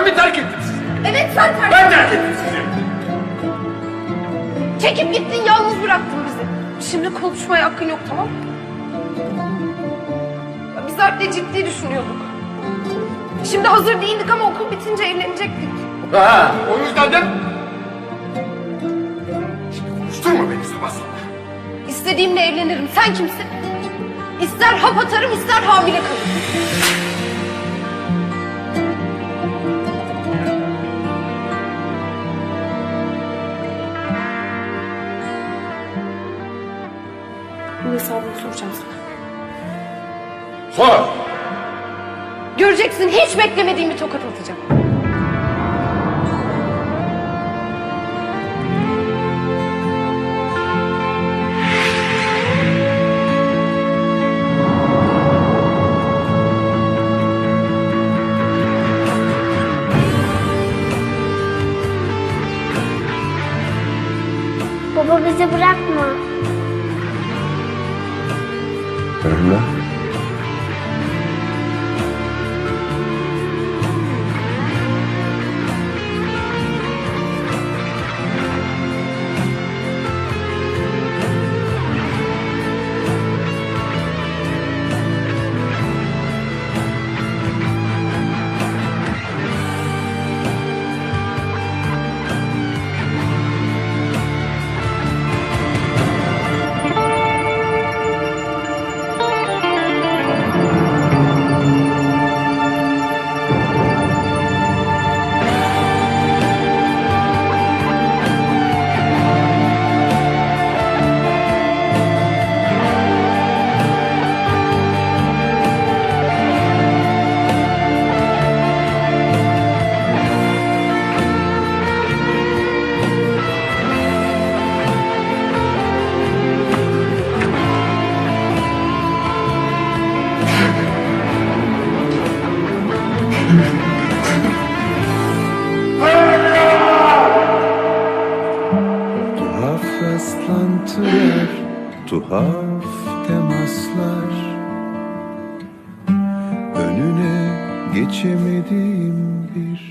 Ben mi terk ettim sizi? Evet sen terk ettin. Ben terk ettim sizi. Çekip gittin yalnız bıraktın bizi. Şimdi konuşmaya hakkın yok tamam mı? Biz Alp'le ciddi düşünüyorduk. Şimdi hazır değildik ama okul bitince evlenecektik. Ha, o yüzden de... Şimdi konuşturma beni sabah. İstediğimle evlenirim. Sen kimsin? İster hap atarım ister hamile kalırım. Hesabını soracağım sana. Sor. Göreceksin hiç beklemediğim bir tokat atacağım. Baba bizi bırakma. 等什么 Tuhaf rastlantılar, tuhaf temaslar. Önüne geçemediğim bir